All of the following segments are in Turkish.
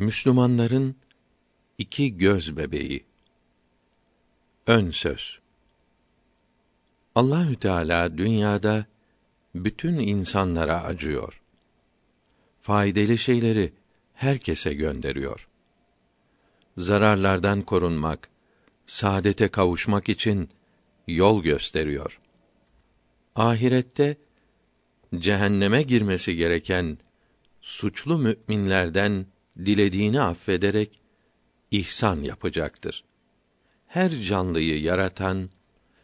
Müslümanların iki göz bebeği. Ön söz. Allahü Teala dünyada bütün insanlara acıyor. Faydalı şeyleri herkese gönderiyor. Zararlardan korunmak, saadete kavuşmak için yol gösteriyor. Ahirette cehenneme girmesi gereken suçlu müminlerden dilediğini affederek ihsan yapacaktır. Her canlıyı yaratan,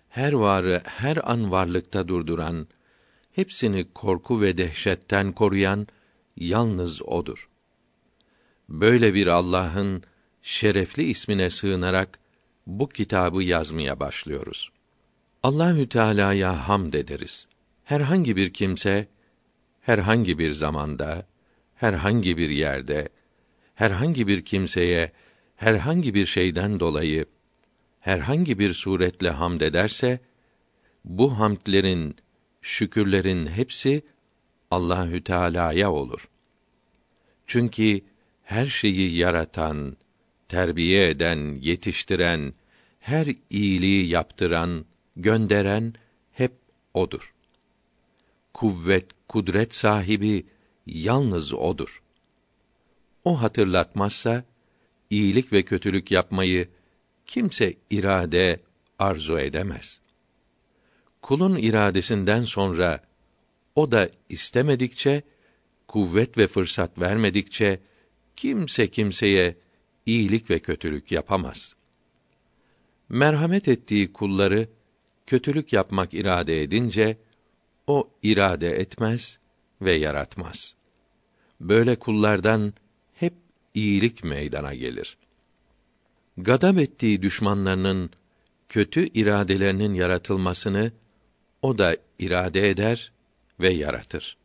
her varı her an varlıkta durduran, hepsini korku ve dehşetten koruyan yalnız odur. Böyle bir Allah'ın şerefli ismine sığınarak bu kitabı yazmaya başlıyoruz. Allahü Teala'ya hamd ederiz. Herhangi bir kimse herhangi bir zamanda, herhangi bir yerde, herhangi bir kimseye herhangi bir şeyden dolayı herhangi bir suretle hamd ederse bu hamdlerin, şükürlerin hepsi Allahü Teala'ya olur. Çünkü her şeyi yaratan, terbiye eden, yetiştiren, her iyiliği yaptıran, gönderen hep odur. Kuvvet, kudret sahibi yalnız odur. O hatırlatmazsa iyilik ve kötülük yapmayı kimse irade arzu edemez. Kulun iradesinden sonra o da istemedikçe kuvvet ve fırsat vermedikçe kimse kimseye iyilik ve kötülük yapamaz. Merhamet ettiği kulları kötülük yapmak irade edince o irade etmez ve yaratmaz. Böyle kullardan iyilik meydana gelir. Gadab ettiği düşmanlarının kötü iradelerinin yaratılmasını o da irade eder ve yaratır.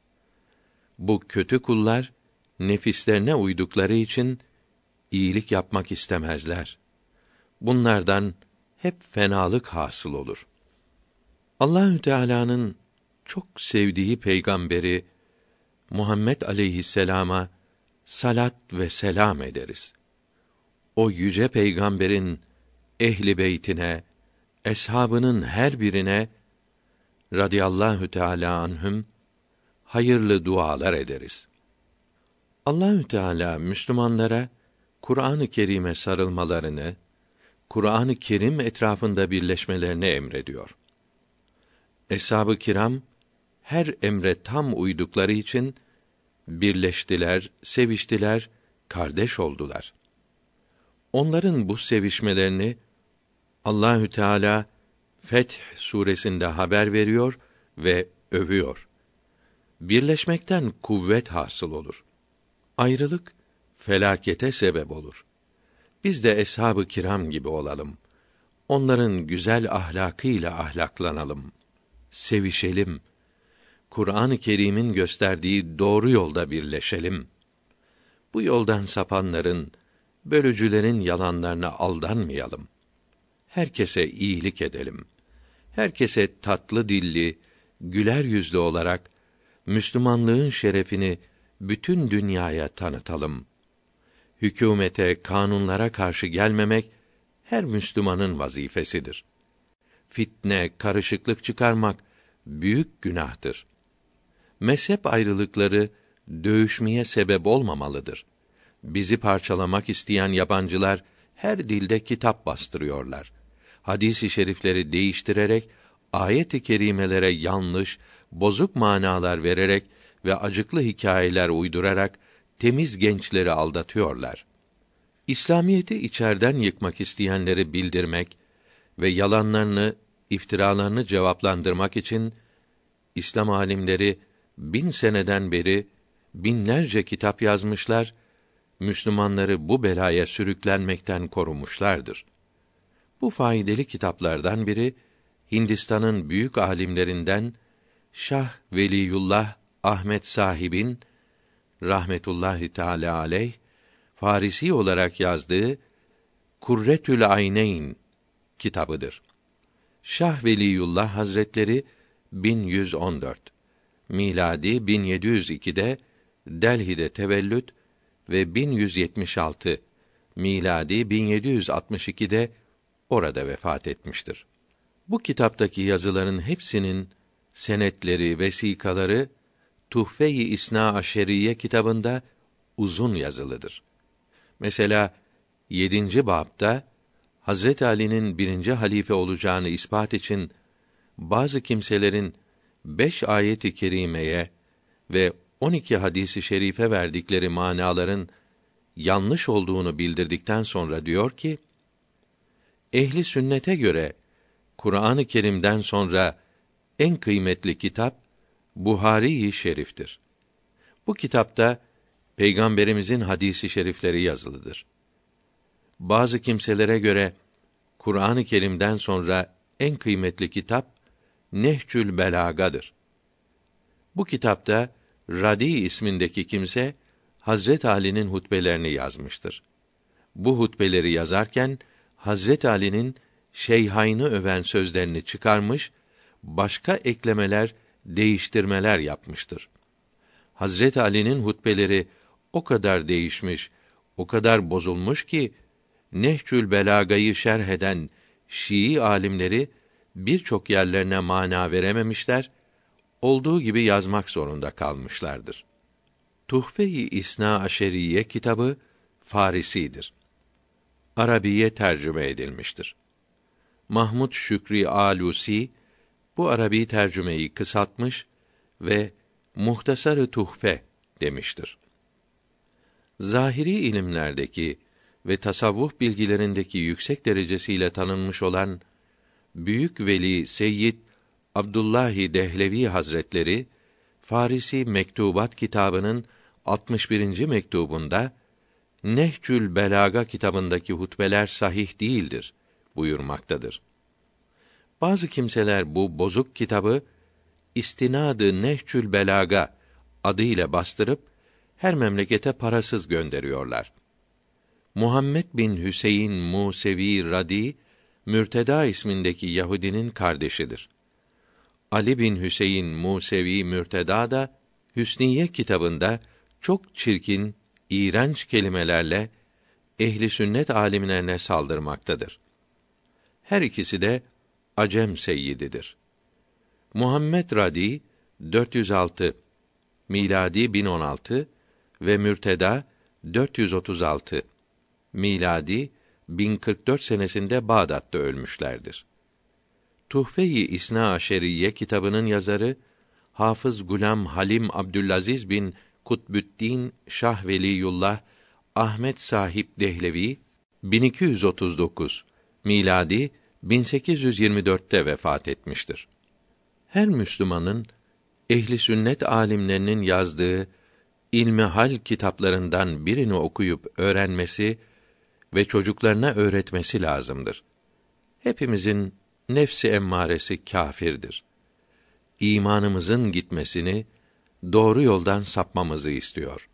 Bu kötü kullar nefislerine uydukları için iyilik yapmak istemezler. Bunlardan hep fenalık hasıl olur. Allahü Teala'nın çok sevdiği peygamberi Muhammed aleyhisselama salat ve selam ederiz. O yüce peygamberin ehli beytine, eshabının her birine radıyallahu teala anhüm hayırlı dualar ederiz. Allahü Teala Müslümanlara Kur'an-ı Kerim'e sarılmalarını, Kur'an-ı Kerim etrafında birleşmelerini emrediyor. Eshab-ı kiram her emre tam uydukları için birleştiler, seviştiler, kardeş oldular. Onların bu sevişmelerini Allahü Teala Feth suresinde haber veriyor ve övüyor. Birleşmekten kuvvet hasıl olur. Ayrılık felakete sebep olur. Biz de eshab-ı kiram gibi olalım. Onların güzel ahlakıyla ahlaklanalım. Sevişelim. Kur'an-ı Kerim'in gösterdiği doğru yolda birleşelim. Bu yoldan sapanların, bölücülerin yalanlarına aldanmayalım. Herkese iyilik edelim. Herkese tatlı dilli, güler yüzlü olarak Müslümanlığın şerefini bütün dünyaya tanıtalım. Hükümete, kanunlara karşı gelmemek her Müslümanın vazifesidir. Fitne, karışıklık çıkarmak büyük günahtır. Mezhep ayrılıkları dövüşmeye sebep olmamalıdır. Bizi parçalamak isteyen yabancılar her dilde kitap bastırıyorlar. Hadis-i şerifleri değiştirerek ayet-i kerimelere yanlış, bozuk manalar vererek ve acıklı hikayeler uydurarak temiz gençleri aldatıyorlar. İslamiyeti içerden yıkmak isteyenleri bildirmek ve yalanlarını, iftiralarını cevaplandırmak için İslam alimleri bin seneden beri binlerce kitap yazmışlar, Müslümanları bu belaya sürüklenmekten korumuşlardır. Bu faydalı kitaplardan biri Hindistan'ın büyük alimlerinden Şah Veliyullah Ahmet Sahib'in rahmetullahi teala aleyh Farisi olarak yazdığı Kurretül Ayneyn kitabıdır. Şah Veliyullah Hazretleri 1114 miladi 1702'de Delhi'de tevellüt ve 1176 miladi 1762'de orada vefat etmiştir. Bu kitaptaki yazıların hepsinin senetleri, vesikaları Tuhfe-i İsna Aşeriye kitabında uzun yazılıdır. Mesela 7. babda Hazret Ali'nin birinci halife olacağını ispat için bazı kimselerin beş ayet-i kerimeye ve 12 hadisi şerife verdikleri manaların yanlış olduğunu bildirdikten sonra diyor ki: Ehli sünnete göre Kur'an-ı Kerim'den sonra en kıymetli kitap Buhari-i Şerif'tir. Bu kitapta Peygamberimizin hadisi şerifleri yazılıdır. Bazı kimselere göre Kur'an-ı Kerim'den sonra en kıymetli kitap Nehcül Belaga'dır. Bu kitapta Radi ismindeki kimse Hazret Ali'nin hutbelerini yazmıştır. Bu hutbeleri yazarken Hazret Ali'nin Şeyhayn'ı öven sözlerini çıkarmış, başka eklemeler, değiştirmeler yapmıştır. Hazret Ali'nin hutbeleri o kadar değişmiş, o kadar bozulmuş ki Nehcül Belaga'yı şerh eden Şii alimleri birçok yerlerine mana verememişler, olduğu gibi yazmak zorunda kalmışlardır. Tuhfe-i İsna Aşeriye kitabı Farisidir. Arabiye tercüme edilmiştir. Mahmud Şükri Alusi bu Arabi tercümeyi kısaltmış ve Muhtasarı Tuhfe demiştir. Zahiri ilimlerdeki ve tasavvuf bilgilerindeki yüksek derecesiyle tanınmış olan Büyük Veli Seyyid Abdullahi Dehlevi Hazretleri Farisi Mektubat kitabının 61. mektubunda Nehcül Belaga kitabındaki hutbeler sahih değildir buyurmaktadır. Bazı kimseler bu bozuk kitabı İstinadı Nehcül Belaga adıyla bastırıp her memlekete parasız gönderiyorlar. Muhammed bin Hüseyin Musevi Radi Mürteda ismindeki Yahudinin kardeşidir. Ali bin Hüseyin Musevi Mürteda da Hüsniye kitabında çok çirkin, iğrenç kelimelerle ehli sünnet alimlerine saldırmaktadır. Her ikisi de Acem seyyididir. Muhammed Radi 406 miladi 1016 ve Mürteda 436 miladi 1044 senesinde Bağdat'ta ölmüşlerdir. Tuhfe-i İsna Aşeriye kitabının yazarı Hafız Gulam Halim Abdülaziz bin Kutbüddin Şah Veliyullah Ahmet Sahip Dehlevi 1239 miladi 1824'te vefat etmiştir. Her Müslümanın ehli sünnet alimlerinin yazdığı ilmi hal kitaplarından birini okuyup öğrenmesi ve çocuklarına öğretmesi lazımdır. Hepimizin nefsi emmaresi kâfirdir. İmanımızın gitmesini, doğru yoldan sapmamızı istiyor.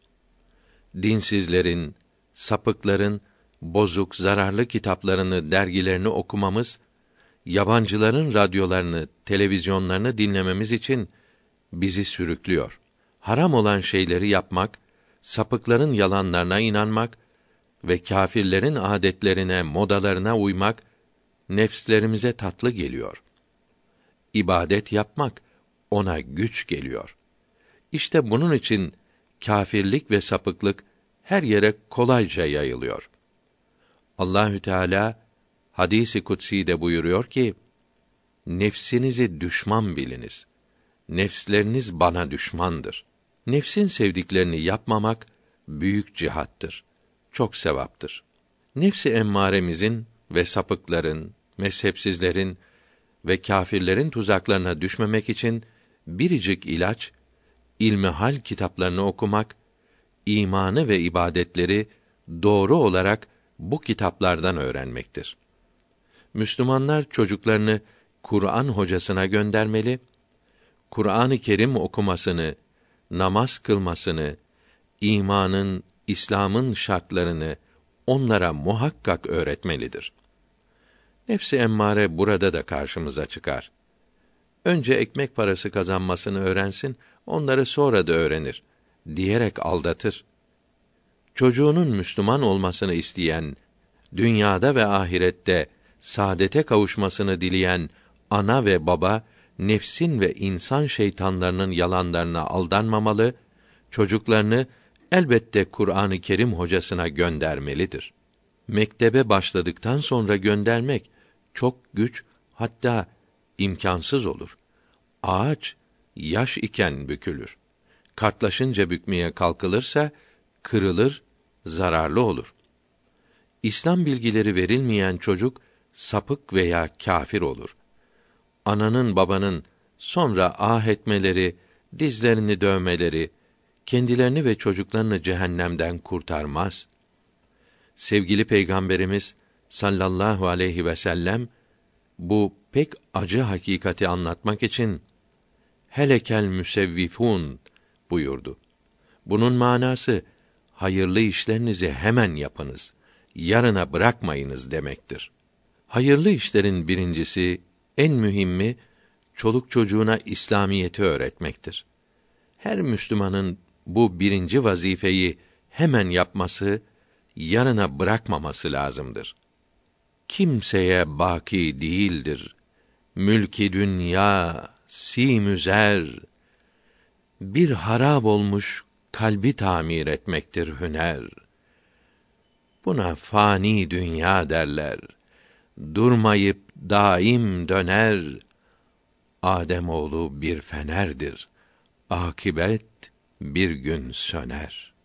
Dinsizlerin, sapıkların bozuk, zararlı kitaplarını, dergilerini okumamız, yabancıların radyolarını, televizyonlarını dinlememiz için bizi sürüklüyor. Haram olan şeyleri yapmak, sapıkların yalanlarına inanmak ve kâfirlerin adetlerine, modalarına uymak nefslerimize tatlı geliyor. İbadet yapmak ona güç geliyor. İşte bunun için kâfirlik ve sapıklık her yere kolayca yayılıyor. Allahü Teala hadisi kutsi de buyuruyor ki: Nefsinizi düşman biliniz. Nefsleriniz bana düşmandır. Nefsin sevdiklerini yapmamak büyük cihattır. Çok sevaptır. Nefsi emmaremizin ve sapıkların, mezhepsizlerin ve kâfirlerin tuzaklarına düşmemek için biricik ilaç ilmihal kitaplarını okumak, imanı ve ibadetleri doğru olarak bu kitaplardan öğrenmektir. Müslümanlar çocuklarını Kur'an hocasına göndermeli, Kur'an-ı Kerim okumasını, namaz kılmasını, imanın, İslam'ın şartlarını onlara muhakkak öğretmelidir. Nefsi emmare burada da karşımıza çıkar. Önce ekmek parası kazanmasını öğrensin, onları sonra da öğrenir diyerek aldatır. çocuğunun Müslüman olmasını isteyen, dünyada ve ahirette saadete kavuşmasını dileyen ana ve baba nefsin ve insan şeytanlarının yalanlarına aldanmamalı, çocuklarını elbette Kur'an-ı Kerim hocasına göndermelidir. Mektebe başladıktan sonra göndermek çok güç hatta imkansız olur. Ağaç yaş iken bükülür. Kartlaşınca bükmeye kalkılırsa kırılır, zararlı olur. İslam bilgileri verilmeyen çocuk sapık veya kâfir olur. Ananın babanın sonra ah etmeleri, dizlerini dövmeleri, kendilerini ve çocuklarını cehennemden kurtarmaz. Sevgili Peygamberimiz sallallahu aleyhi ve sellem bu pek acı hakikati anlatmak için helekel müsevvifun buyurdu. Bunun manası hayırlı işlerinizi hemen yapınız, yarına bırakmayınız demektir. Hayırlı işlerin birincisi, en mühimmi çoluk çocuğuna İslamiyeti öğretmektir. Her Müslümanın bu birinci vazifeyi hemen yapması, yarına bırakmaması lazımdır. Kimseye baki değildir. Mülki dünya simüzer bir harab olmuş kalbi tamir etmektir hüner. Buna fani dünya derler. Durmayıp daim döner. Adem oğlu bir fenerdir. Akibet bir gün söner.''